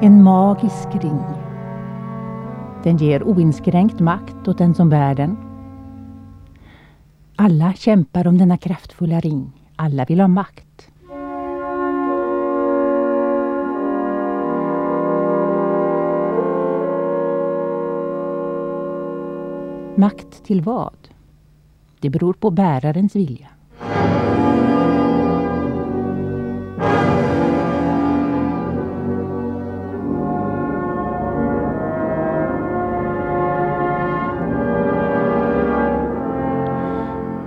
En magisk ring. Den ger oinskränkt makt åt den som bär den. Alla kämpar om denna kraftfulla ring. Alla vill ha makt. Makt till vad? Det beror på bärarens vilja.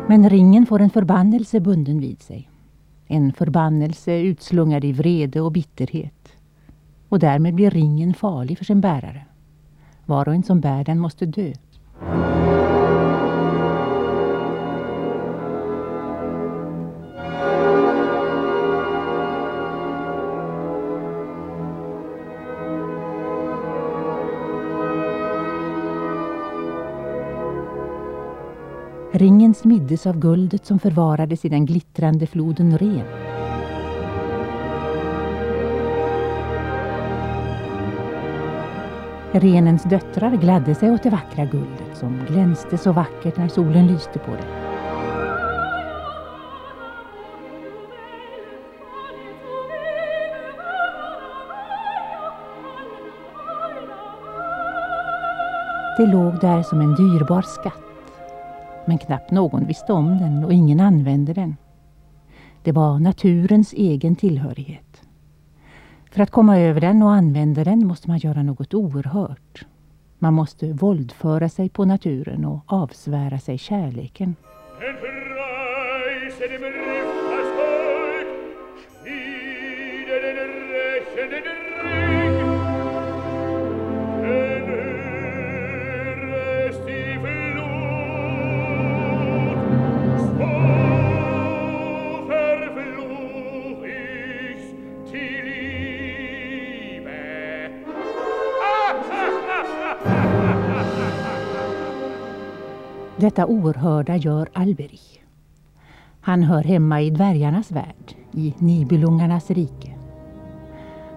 Men ringen får en förbannelse bunden vid sig. En förbannelse utslungad i vrede och bitterhet. Och därmed blir ringen farlig för sin bärare. Var och en som bär den måste dö. Ringen smiddes av guldet som förvarades i den glittrande floden Ren. Renens döttrar gladde sig åt det vackra guldet som glänste så vackert när solen lyste på det. Det låg där som en dyrbar skatt men knappt någon visste om den och ingen använde den. Det var naturens egen tillhörighet. För att komma över den och använda den måste man göra något oerhört. Man måste våldföra sig på naturen och avsvära sig kärleken. Detta oerhörda gör Alberi. Han hör hemma i dvärgarnas värld, i Nibelungarnas rike.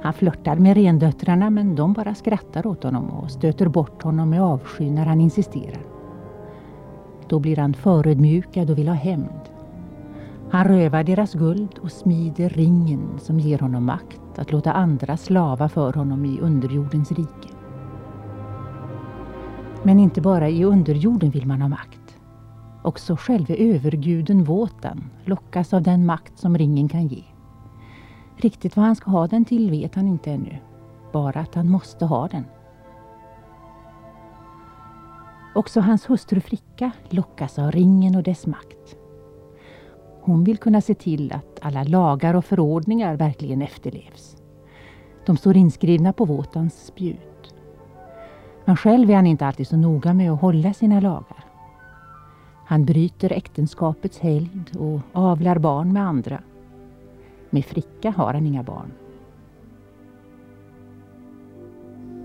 Han flörtar med rendöttrarna men de bara skrattar åt honom och stöter bort honom med avsky när han insisterar. Då blir han förödmjukad och vill ha hämnd. Han rövar deras guld och smider ringen som ger honom makt att låta andra slava för honom i underjordens rike. Men inte bara i underjorden vill man ha makt. Också själve överguden Våten lockas av den makt som ringen kan ge. Riktigt vad han ska ha den till vet han inte ännu. Bara att han måste ha den. Också hans hustru Fricka lockas av ringen och dess makt. Hon vill kunna se till att alla lagar och förordningar verkligen efterlevs. De står inskrivna på Våtans spjut. Men själv är han inte alltid så noga med att hålla sina lagar. Han bryter äktenskapets helgd och avlar barn med andra. Med Fricka har han inga barn.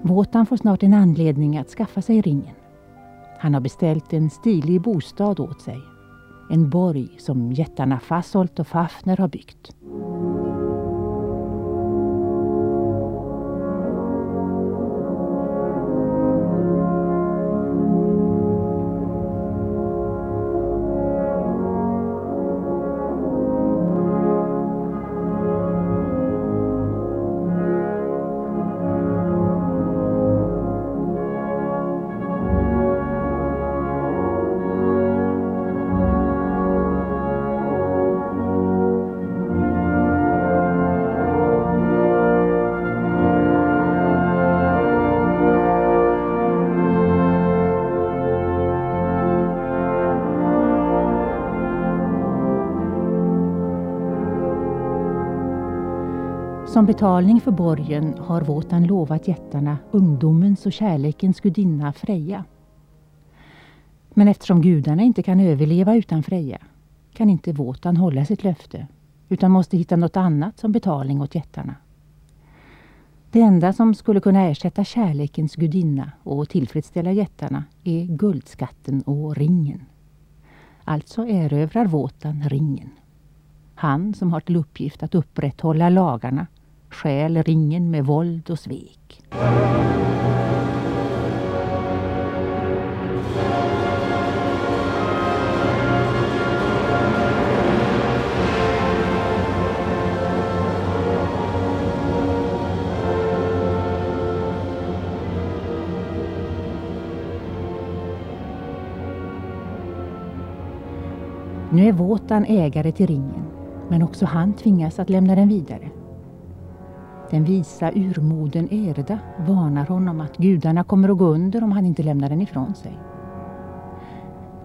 Våtan får snart en anledning att skaffa sig ringen. Han har beställt en stilig bostad åt sig. En borg som jättarna Fasolt och Fafner har byggt. Som betalning för borgen har Våtan lovat jättarna ungdomens och kärlekens gudinna Freja. Men eftersom gudarna inte kan överleva utan Freja kan inte Våtan hålla sitt löfte utan måste hitta något annat som betalning åt jättarna. Det enda som skulle kunna ersätta kärlekens gudinna och tillfredsställa jättarna är guldskatten och ringen. Alltså erövrar Våtan ringen. Han som har till uppgift att upprätthålla lagarna stjäl ringen med våld och svek. Nu är Våtan ägare till ringen, men också han tvingas att lämna den vidare. Den visa urmoden Erda varnar honom att gudarna kommer att gå under om han inte lämnar den ifrån sig.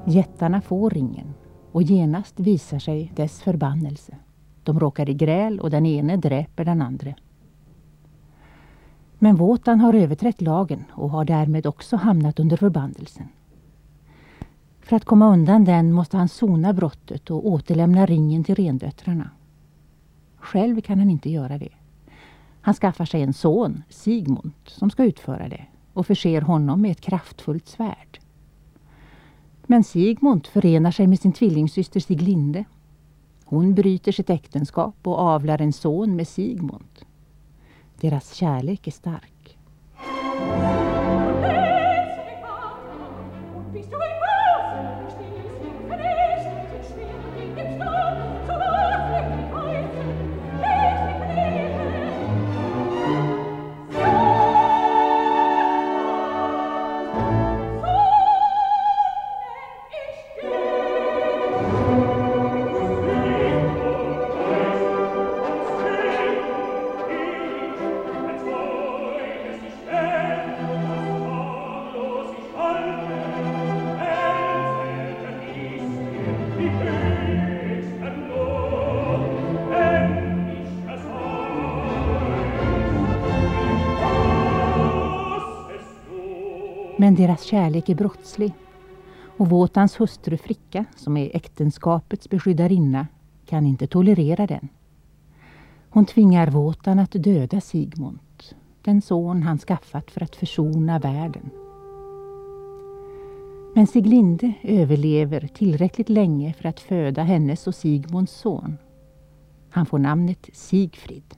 Jättarna får ringen och genast visar sig dess förbannelse. De råkar i gräl och den ene dräper den andra. Men Våtan har överträtt lagen och har därmed också hamnat under förbannelsen. För att komma undan den måste han sona brottet och återlämna ringen till rendöttrarna. Själv kan han inte göra det. Han skaffar sig en son, Sigmund, som ska utföra det och förser honom med ett kraftfullt svärd. Men Sigmund förenar sig med sin tvillingsyster Siglinde. Hon bryter sitt äktenskap och avlar en son med Sigmund. Deras kärlek är stark. Deras kärlek är brottslig. Och Våtans hustru Fricka, som är äktenskapets beskyddarinna, kan inte tolerera den. Hon tvingar Våtan att döda Sigmund, den son han skaffat för att försona världen. Men Siglinde överlever tillräckligt länge för att föda hennes och Sigmunds son. Han får namnet Sigfrid.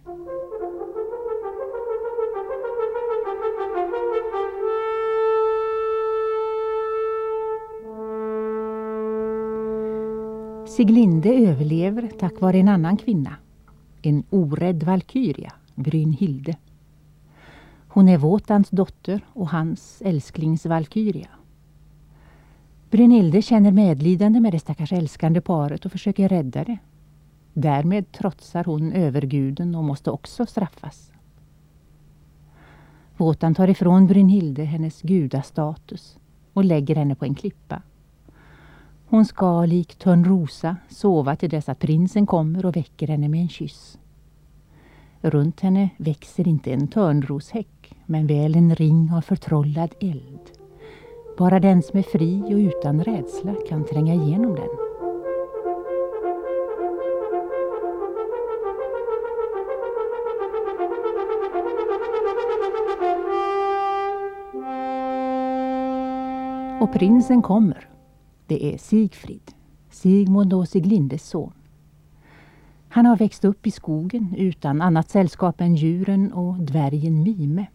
Siglinde överlever tack vare en annan kvinna. En orädd valkyria, Brynhilde. Hon är Våtans dotter och hans älsklingsvalkyria. Brynhilde känner medlidande med det stackars älskande paret och försöker rädda det. Därmed trotsar hon överguden och måste också straffas. Våtan tar ifrån Brynhilde hennes gudastatus och lägger henne på en klippa. Hon ska likt Törnrosa sova till dess att prinsen kommer och väcker henne med en kyss. Runt henne växer inte en törnroshäck men väl en ring av förtrollad eld. Bara den som är fri och utan rädsla kan tränga igenom den. Och prinsen kommer det är Sigfrid, Sigmund och Siglindes son. Han har växt upp i skogen utan annat sällskap än djuren och dvärgen Mime.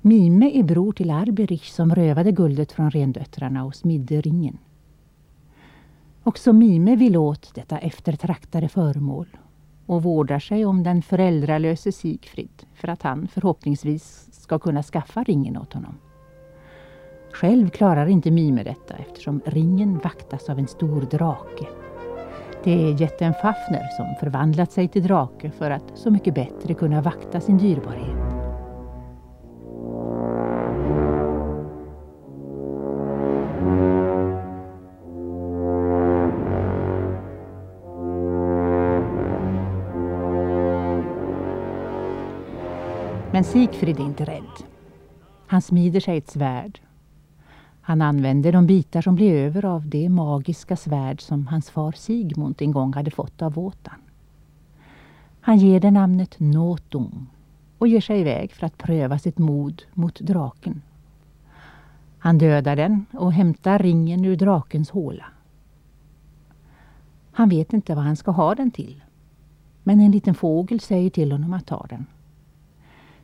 Mime är bror till Arberich som rövade guldet från rendöttrarna och smidde ringen. Också Mime vill åt detta eftertraktade föremål och vårdar sig om den föräldralöse Sigfrid för att han förhoppningsvis ska kunna skaffa ringen åt honom. Själv klarar inte Mime detta eftersom ringen vaktas av en stor drake. Det är jätten Fafner som förvandlat sig till drake för att så mycket bättre kunna vakta sin dyrbarhet. Men Sigfrid är inte rädd. Han smider sig ett svärd han använde de bitar som blev över av det magiska svärd som hans far Sigmund en gång hade fått av Våtan. Han ger det namnet Notung och ger sig iväg för att pröva sitt mod mot draken. Han dödar den och hämtar ringen ur drakens håla. Han vet inte vad han ska ha den till. Men en liten fågel säger till honom att ta den.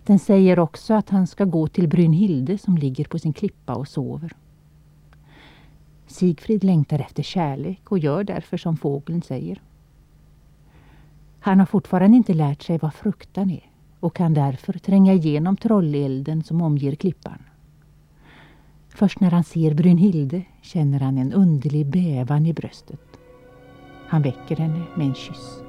Den säger också att han ska gå till Brynhilde som ligger på sin klippa och sover. Sigfrid längtar efter kärlek och gör därför som fågeln säger. Han har fortfarande inte lärt sig vad fruktan är och kan därför tränga igenom trollelden som omger klippan. Först när han ser Brynhilde känner han en underlig bävan i bröstet. Han väcker henne med en kyss.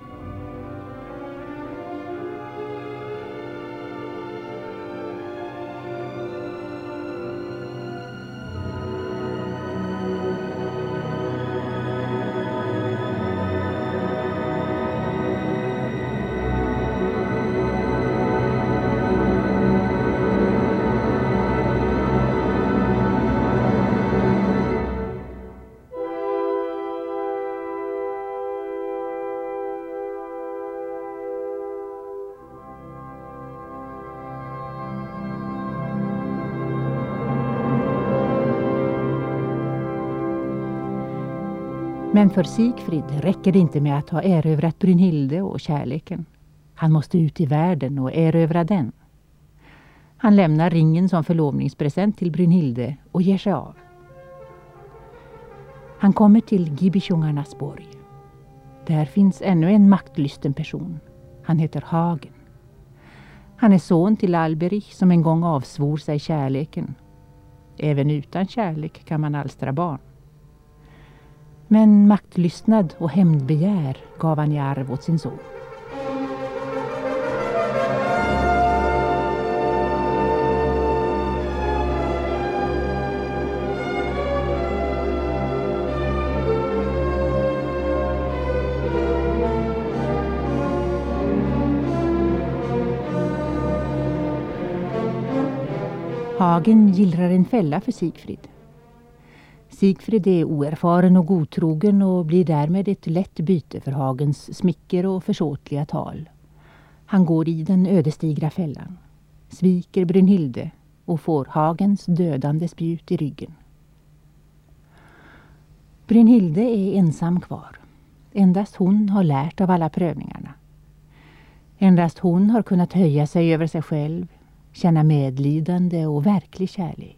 Men för Sigfrid räcker det inte med att ha erövrat Brynhilde och kärleken. Han måste ut i världen och erövra den. Han lämnar ringen som förlovningspresent till Brynhilde och ger sig av. Han kommer till Gibbitjungarnas borg. Där finns ännu en maktlysten person. Han heter Hagen. Han är son till Alberich som en gång avsvor sig kärleken. Även utan kärlek kan man alstra barn. Men maktlystnad och hämndbegär gav han i arv åt sin son. Hagen gillrar en fälla för Sigfrid. Sigfrid är oerfaren och godtrogen och blir därmed ett lätt byte för Hagens smicker och försåtliga tal. Han går i den ödesdigra fällan, sviker Brynhilde och får Hagens dödande spjut i ryggen. Brynhilde är ensam kvar. Endast hon har lärt av alla prövningarna. Endast hon har kunnat höja sig över sig själv, känna medlidande och verklig kärlek.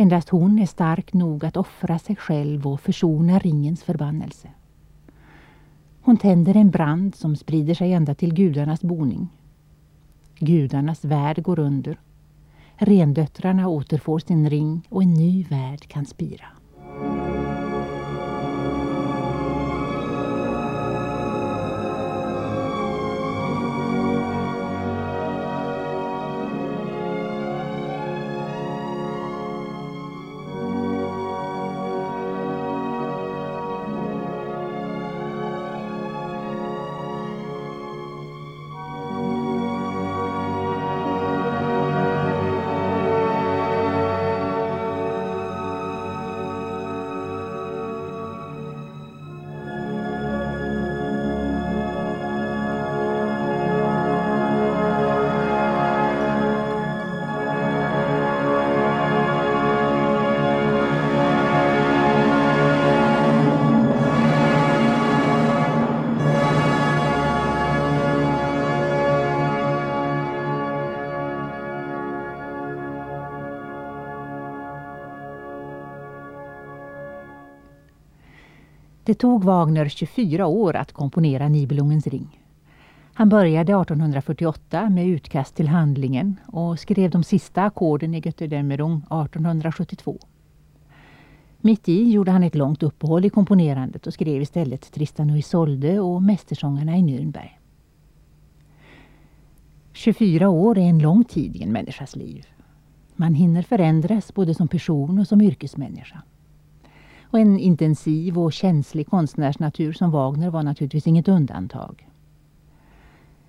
Endast hon är stark nog att offra sig själv och försona ringens förbannelse. Hon tänder en brand som sprider sig ända till gudarnas boning. Gudarnas värld går under. Rendöttrarna återfår sin ring och en ny värld kan spira. Det tog Wagner 24 år att komponera Nibelungens ring. Han började 1848 med utkast till handlingen och skrev de sista ackorden i Götterdämmerung 1872. Mitt i gjorde han ett långt uppehåll i komponerandet och skrev istället Tristan och Isolde och Mästersångarna i Nürnberg. 24 år är en lång tid i en människas liv. Man hinner förändras både som person och som yrkesmänniska. Och en intensiv och känslig konstnärsnatur som Wagner var naturligtvis inget undantag.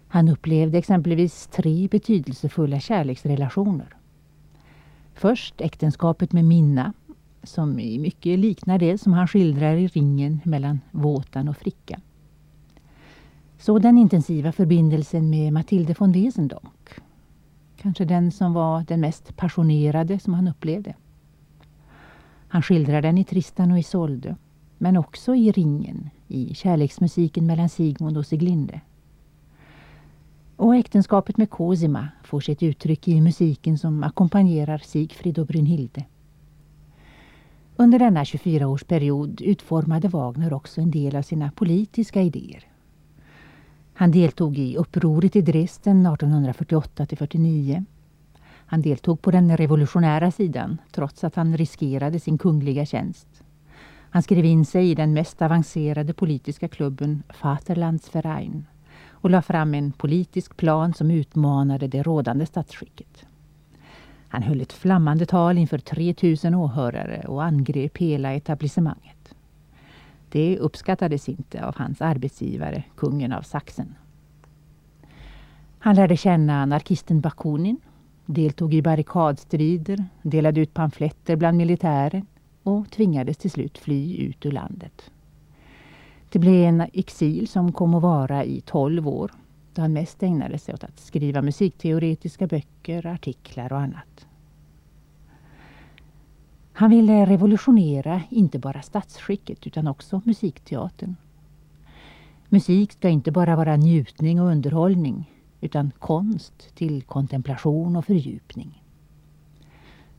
Han upplevde exempelvis tre betydelsefulla kärleksrelationer. Först äktenskapet med Minna, som i mycket liknar det som han skildrar i ringen mellan Våtan och Fricka. Så den intensiva förbindelsen med Mathilde von Wesendonck. Kanske den som var den mest passionerade som han upplevde. Han skildrar den i Tristan och Isolde. men också i Ringen, i kärleksmusiken mellan Sigmund och Siglinde. Och äktenskapet med Cosima får sitt uttryck i musiken som ackompanjerar Sigfrid och Brynhilde. Under denna 24-årsperiod utformade Wagner också en del av sina politiska idéer. Han deltog i upproret i Dresden 1848-49. Han deltog på den revolutionära sidan trots att han riskerade sin kungliga tjänst. Han skrev in sig i den mest avancerade politiska klubben Vaterlandsverein och la fram en politisk plan som utmanade det rådande statsskicket. Han höll ett flammande tal inför 3000 åhörare och angrep hela etablissemanget. Det uppskattades inte av hans arbetsgivare, kungen av Sachsen. Han lärde känna anarkisten Bakunin, deltog i barrikadstrider, delade ut pamfletter bland militären och tvingades till slut fly ut ur landet. Det blev en exil som kom att vara i tolv år då han mest ägnade sig åt att skriva musikteoretiska böcker, artiklar och annat. Han ville revolutionera inte bara statsskicket utan också musikteatern. Musik ska inte bara vara njutning och underhållning utan konst till kontemplation och fördjupning.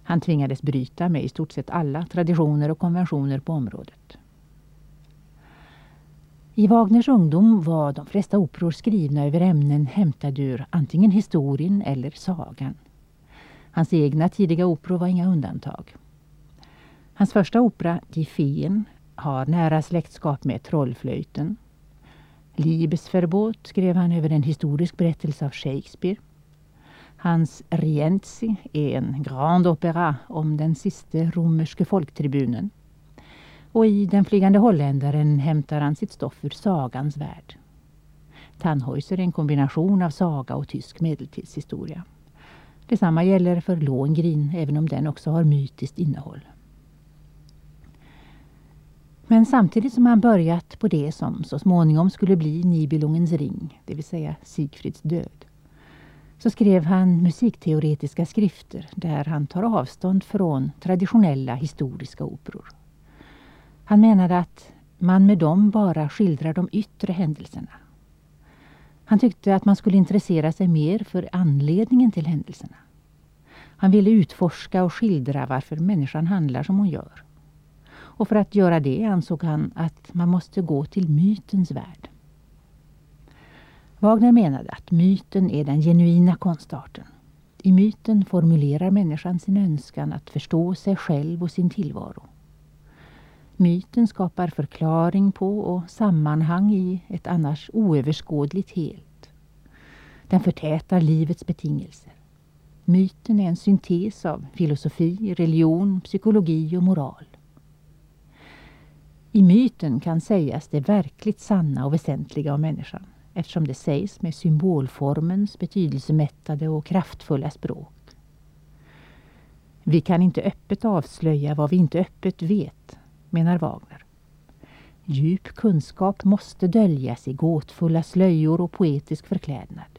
Han tvingades bryta med i stort sett alla traditioner och konventioner på området. I Wagners ungdom var de flesta operor skrivna över ämnen hämtade ur antingen historien eller sagan. Hans egna tidiga operor var inga undantag. Hans första opera, Die Feen, har nära släktskap med Trollflöjten. Liebesverbot skrev han över en historisk berättelse av Shakespeare. Hans Rienzi är en grand opera om den siste romerske folktribunen. Och i Den flygande holländaren hämtar han sitt stoff ur sagans värld. Tannhäuser är en kombination av saga och tysk medeltidshistoria. Detsamma gäller för Lohengrin, även om den också har mytiskt innehåll. Men samtidigt som han börjat på det som så småningom skulle bli Nibelungens ring, det vill säga Sigfrids död, så skrev han musikteoretiska skrifter där han tar avstånd från traditionella historiska operor. Han menade att man med dem bara skildrar de yttre händelserna. Han tyckte att man skulle intressera sig mer för anledningen till händelserna. Han ville utforska och skildra varför människan handlar som hon gör. Och för att göra det ansåg han att man måste gå till mytens värld. Wagner menade att myten är den genuina konstarten. I myten formulerar människan sin önskan att förstå sig själv och sin tillvaro. Myten skapar förklaring på och sammanhang i ett annars oöverskådligt helt. Den förtätar livets betingelser. Myten är en syntes av filosofi, religion, psykologi och moral. I myten kan sägas det verkligt sanna och väsentliga om människan eftersom det sägs med symbolformens betydelsemättade och kraftfulla språk. Vi kan inte öppet avslöja vad vi inte öppet vet, menar Wagner. Djup kunskap måste döljas i gåtfulla slöjor och poetisk förklädnad.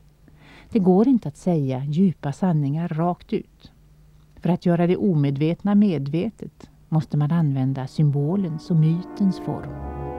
Det går inte att säga djupa sanningar rakt ut. För att göra det omedvetna medvetet måste man använda symbolens och mytens form.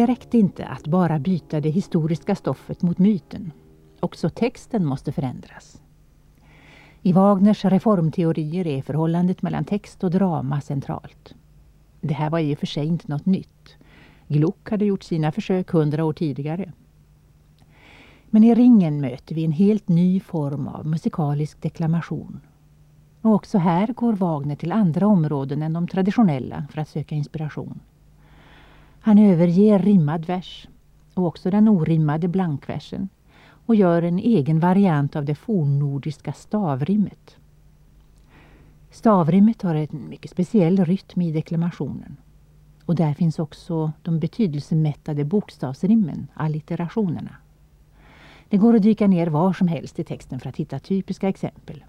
Det räckte inte att bara byta det historiska stoffet mot myten. Också texten måste förändras. I Wagners reformteorier är förhållandet mellan text och drama centralt. Det här var i och för sig inte något nytt. Gluck hade gjort sina försök hundra år tidigare. Men i ringen möter vi en helt ny form av musikalisk deklamation. Och också här går Wagner till andra områden än de traditionella för att söka inspiration. Han överger rimmad vers och också den orimmade blankversen och gör en egen variant av det fornnordiska stavrimmet. Stavrimmet har en mycket speciell rytm i deklamationen. Och där finns också de betydelsemättade bokstavsrimmen, allitterationerna. Det går att dyka ner var som helst i texten för att hitta typiska exempel.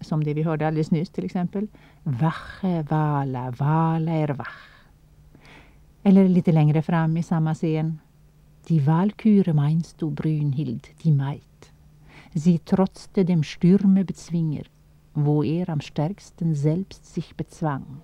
Som det vi hörde alldeles nyss till exempel. Vache, vala, vala er vache. Eller lite längre fram i samma scen. Die Walküre meinst du, Brünhild, die Maid. Sie trotzte dem Stürme bezwinger, wo er am stärksten selbst sich bezwang.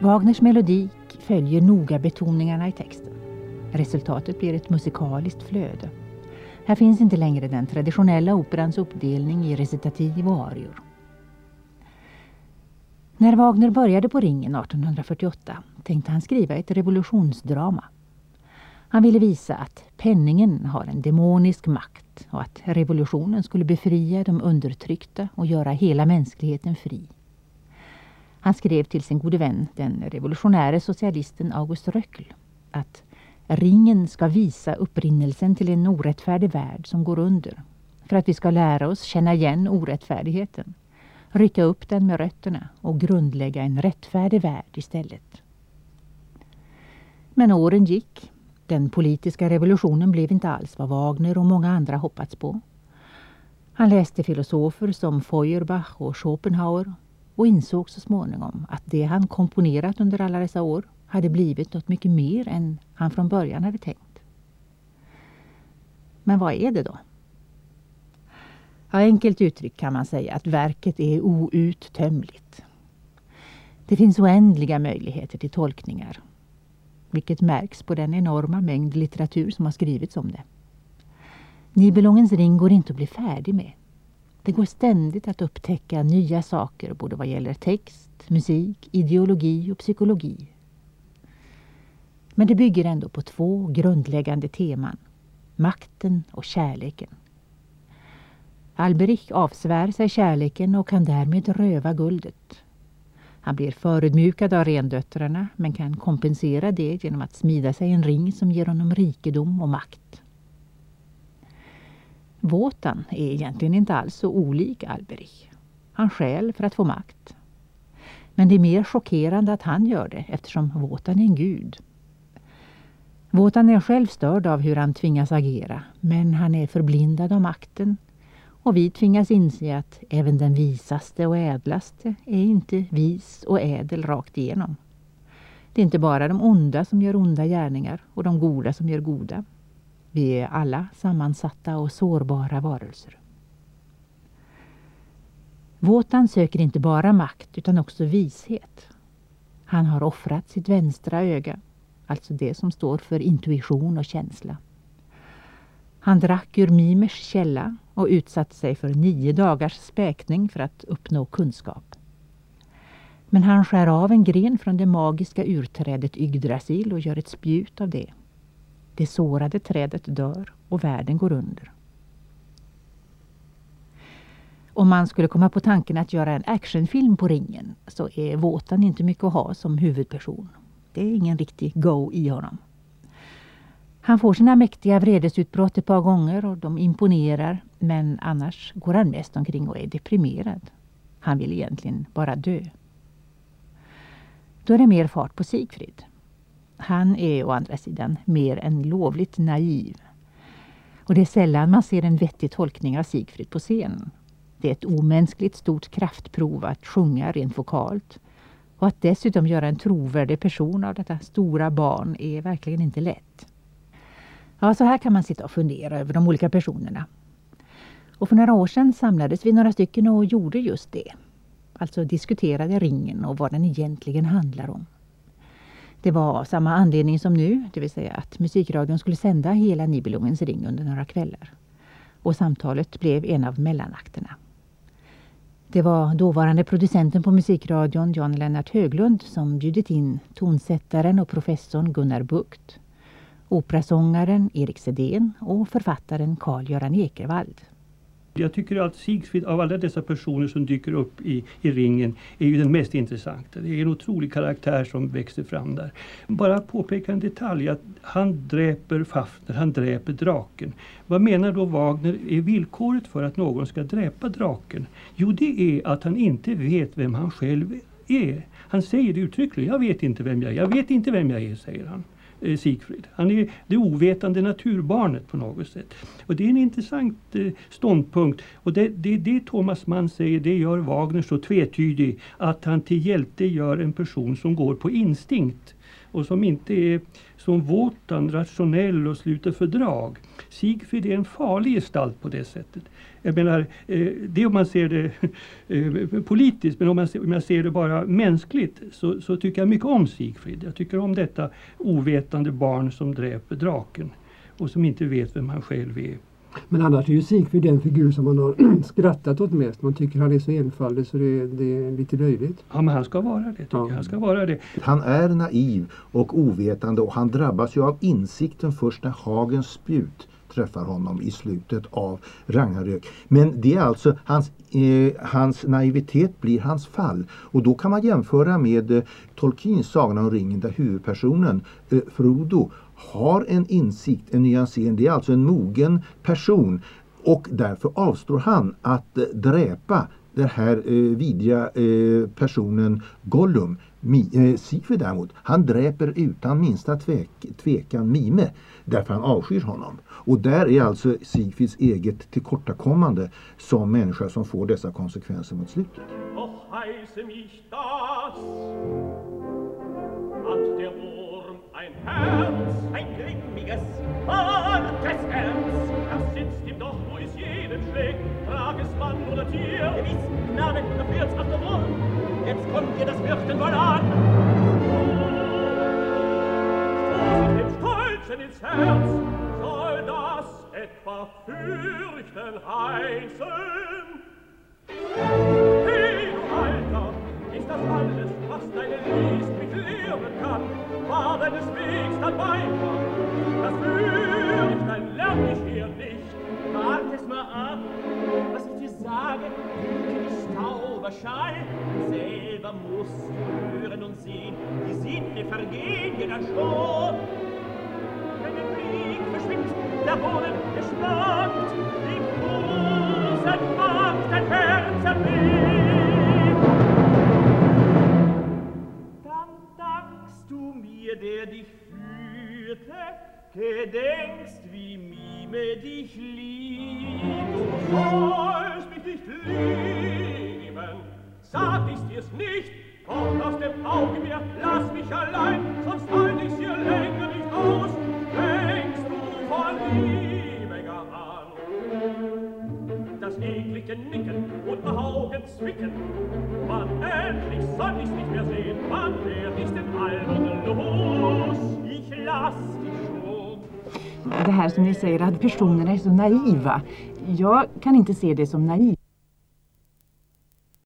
Wagners melodik följer noga betoningarna i texten. Resultatet blir ett musikaliskt flöde. Här finns inte längre den traditionella operans uppdelning i recitativ och arior. När Wagner började på Ringen 1848 tänkte han skriva ett revolutionsdrama. Han ville visa att penningen har en demonisk makt och att revolutionen skulle befria de undertryckta och göra hela mänskligheten fri. Han skrev till sin gode vän, den revolutionäre socialisten August Röckl, att ringen ska visa upprinnelsen till en orättfärdig värld som går under. För att vi ska lära oss känna igen orättfärdigheten, rycka upp den med rötterna och grundlägga en rättfärdig värld istället. Men åren gick. Den politiska revolutionen blev inte alls vad Wagner och många andra hoppats på. Han läste filosofer som Feuerbach och Schopenhauer och insåg så småningom att det han komponerat under alla dessa år hade blivit något mycket mer än han från början hade tänkt. Men vad är det då? Ja, enkelt uttryckt kan man säga att verket är outtömligt. Det finns oändliga möjligheter till tolkningar, vilket märks på den enorma mängd litteratur som har skrivits om det. Nibelungens ring går inte att bli färdig med. Det går ständigt att upptäcka nya saker både vad gäller text, musik, ideologi och psykologi. Men det bygger ändå på två grundläggande teman. Makten och kärleken. Alberich avsvär sig kärleken och kan därmed röva guldet. Han blir förödmjukad av rendöttrarna men kan kompensera det genom att smida sig en ring som ger honom rikedom och makt. Wotan är egentligen inte alls så olik Alberich. Han skäl för att få makt. Men det är mer chockerande att han gör det eftersom Wotan är en gud. Wotan är själv störd av hur han tvingas agera men han är förblindad av makten och vi tvingas inse att även den visaste och ädlaste är inte vis och ädel rakt igenom. Det är inte bara de onda som gör onda gärningar och de goda som gör goda. Vi är alla sammansatta och sårbara varelser. Wotan söker inte bara makt utan också vishet. Han har offrat sitt vänstra öga, alltså det som står för intuition och känsla. Han drack ur Mimers källa och utsatte sig för nio dagars späkning för att uppnå kunskap. Men han skär av en gren från det magiska urträdet Yggdrasil och gör ett spjut av det. Det sårade trädet dör och världen går under. Om man skulle komma på tanken att göra en actionfilm på ringen så är Våtan inte mycket att ha som huvudperson. Det är ingen riktig go i honom. Han får sina mäktiga vredesutbrott ett par gånger och de imponerar men annars går han mest omkring och är deprimerad. Han vill egentligen bara dö. Då är det mer fart på Sigfrid. Han är å andra sidan mer än lovligt naiv. Och det är sällan man ser en vettig tolkning av Sigfrid på scenen. Det är ett omänskligt stort kraftprov att sjunga rent vokalt. Och att dessutom göra en trovärdig person av detta stora barn är verkligen inte lätt. Ja, så här kan man sitta och fundera över de olika personerna. Och för några år sedan samlades vi några stycken och gjorde just det. Alltså diskuterade ringen och vad den egentligen handlar om. Det var av samma anledning som nu, det vill säga att Musikradion skulle sända hela Nibelungens ring under några kvällar. Och samtalet blev en av mellanakterna. Det var dåvarande producenten på Musikradion, Jan Lennart Höglund, som bjudit in tonsättaren och professorn Gunnar Bukt, operasångaren Erik Sedén och författaren Carl-Göran Ekervall. Jag tycker att Sigfrid av alla dessa personer som dyker upp i, i ringen är ju den mest intressanta. Det är en otrolig karaktär som växer fram där. Bara påpeka en detalj att han dräper Fafner, han dräper draken. Vad menar då Wagner är villkoret för att någon ska dräpa draken? Jo det är att han inte vet vem han själv är. Han säger det uttryckligen, jag vet inte vem jag är, jag vet inte vem jag är, säger han. Eh, Sigfrid. Han är det ovetande naturbarnet på något sätt. Och det är en intressant eh, ståndpunkt. Och det, det, det Thomas Mann säger, det gör Wagner så tvetydig att han till hjälte gör en person som går på instinkt och som inte är som Wotan rationell och sluter fördrag. Sigfrid är en farlig gestalt på det sättet. Jag menar, eh, det om man ser det eh, politiskt, men om man, ser, om jag ser det bara mänskligt så, så, tycker jag mycket om Sigfrid. Jag tycker om detta ovetande barn som dräper draken och som inte vet vem han själv är. Men annars är ju Sigfrid den figur som man har skrattat åt mest. Man tycker han är så enfaldig så det, det är lite löjligt. Ja men han ska vara det. Tycker ja. Han ska vara det. Han är naiv och ovetande och han drabbas ju av insikten först när Hagens spjut träffar honom i slutet av Ragnarök. Men det är alltså hans, eh, hans naivitet blir hans fall. Och då kan man jämföra med eh, Tolkiens Sagan om ringen där huvudpersonen eh, Frodo har en insikt, en nyansering. Det är alltså en mogen person och därför avstår han att eh, dräpa den här eh, vidriga eh, personen Gollum. Eh, Sifu däremot, han dräper utan minsta tvek, tvekan Mime därför han avskyr honom. Och där är alltså Sifis eget tillkortakommande som människa som får dessa konsekvenser mot slutet. Sitzt ihm doch, wo es jeden schlägt, trag es Mann oder Tier. Gewiss, Knabe, da führt's auf der Wurm. Jetzt kommt dir das Fürchten wohl an. Stoßet dem Stolzen ins Herz, soll das etwa fürchten heißen? Hey, du Alter, ist das alles, was deine Liest mich lehren kann? War deines Wegs dabei war, das Fürchten lern ich hier nicht. Wart es mal ab, was ich dir sage, Stauberschall. Selber musst hören und sehen, die Sinne vergehen dir dann schon. Wenn der Blick verschwindet, der Boden geschnappt, die Busen macht dein Herz erlebt. Dann dankst du mir, der dich führte, gedenkst, wie Mime dich liebt. Du sollst sag ich dir's nicht, komm aus dem Auge mir, lass mich allein, sonst halt ich's hier länger nicht aus, fängst du von liebiger an. Das eklige Nicken und Augen zwicken, wann endlich soll ich's nicht mehr sehen, wann werd ich den Albern los, ich lass dich schon. Det här som ni säger att personerna är så naiva. Jag kan inte se det som naivt.